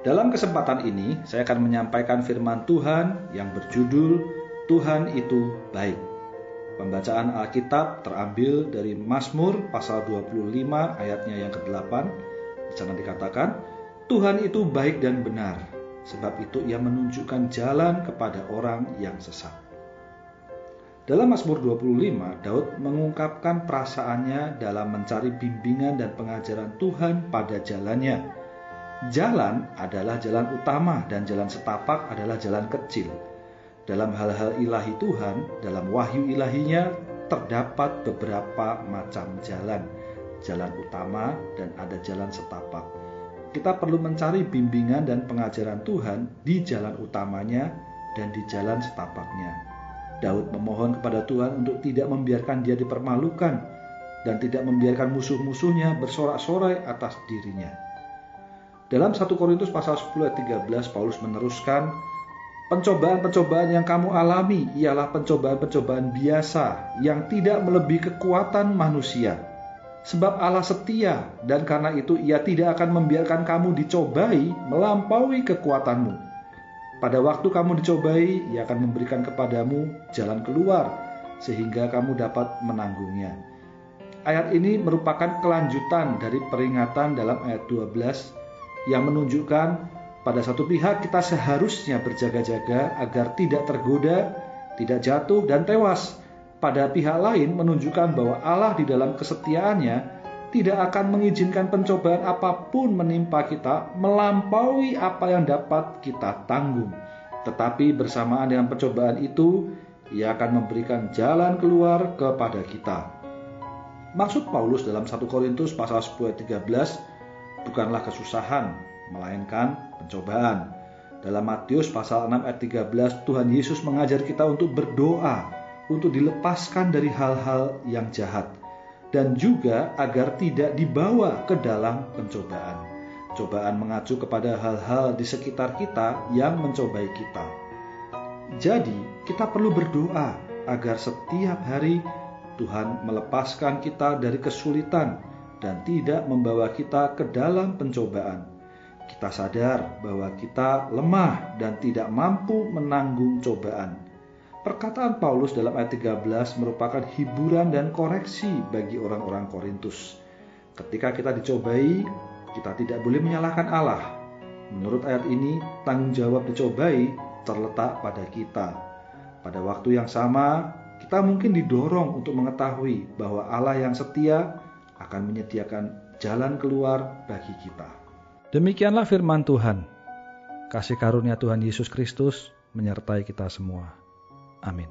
Dalam kesempatan ini, saya akan menyampaikan firman Tuhan yang berjudul Tuhan itu baik. Pembacaan Alkitab terambil dari Mazmur pasal 25 ayatnya yang ke-8. Di sana dikatakan, Tuhan itu baik dan benar, sebab itu ia menunjukkan jalan kepada orang yang sesat. Dalam Mazmur 25, Daud mengungkapkan perasaannya dalam mencari bimbingan dan pengajaran Tuhan pada jalannya. Jalan adalah jalan utama dan jalan setapak adalah jalan kecil. Dalam hal-hal ilahi Tuhan, dalam wahyu ilahinya terdapat beberapa macam jalan. Jalan utama dan ada jalan setapak. Kita perlu mencari bimbingan dan pengajaran Tuhan di jalan utamanya dan di jalan setapaknya Daud memohon kepada Tuhan untuk tidak membiarkan dia dipermalukan dan tidak membiarkan musuh-musuhnya bersorak-sorai atas dirinya. Dalam 1 Korintus pasal 10 ayat 13 Paulus meneruskan, Pencobaan-pencobaan yang kamu alami ialah pencobaan-pencobaan biasa yang tidak melebihi kekuatan manusia. Sebab Allah setia dan karena itu ia tidak akan membiarkan kamu dicobai melampaui kekuatanmu pada waktu kamu dicobai, ia akan memberikan kepadamu jalan keluar, sehingga kamu dapat menanggungnya. Ayat ini merupakan kelanjutan dari peringatan dalam ayat 12 yang menunjukkan pada satu pihak kita seharusnya berjaga-jaga agar tidak tergoda, tidak jatuh, dan tewas. Pada pihak lain menunjukkan bahwa Allah di dalam kesetiaannya tidak akan mengizinkan pencobaan apa pun menimpa kita melampaui apa yang dapat kita tanggung. Tetapi bersamaan dengan percobaan itu, ia akan memberikan jalan keluar kepada kita. Maksud Paulus dalam 1 Korintus pasal 10 ayat 13 bukanlah kesusahan, melainkan pencobaan. Dalam Matius pasal 6 ayat 13, Tuhan Yesus mengajar kita untuk berdoa, untuk dilepaskan dari hal-hal yang jahat dan juga agar tidak dibawa ke dalam pencobaan. Cobaan mengacu kepada hal-hal di sekitar kita yang mencobai kita. Jadi, kita perlu berdoa agar setiap hari Tuhan melepaskan kita dari kesulitan dan tidak membawa kita ke dalam pencobaan. Kita sadar bahwa kita lemah dan tidak mampu menanggung cobaan Perkataan Paulus dalam ayat 13 merupakan hiburan dan koreksi bagi orang-orang Korintus. Ketika kita dicobai, kita tidak boleh menyalahkan Allah. Menurut ayat ini, tanggung jawab dicobai terletak pada kita. Pada waktu yang sama, kita mungkin didorong untuk mengetahui bahwa Allah yang setia akan menyediakan jalan keluar bagi kita. Demikianlah firman Tuhan. Kasih karunia Tuhan Yesus Kristus menyertai kita semua. Amin.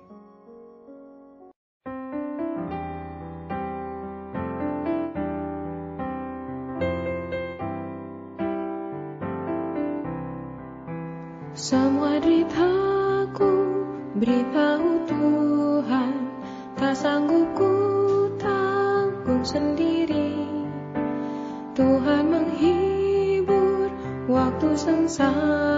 Semua deritaku beritahu Tuhan Tak sanggup ku tanggung sendiri Tuhan menghibur waktu sengsara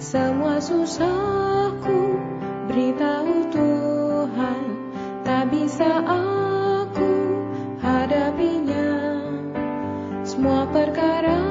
Semua susahku beritahu Tuhan Tak bisa aku hadapinya. Semua perkara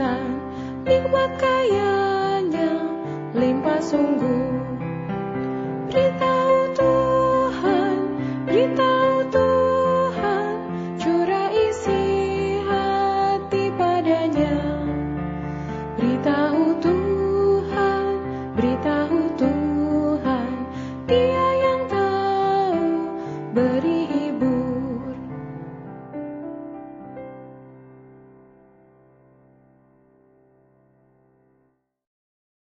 menemukan nikmat kayanya limpah sungguh. Berita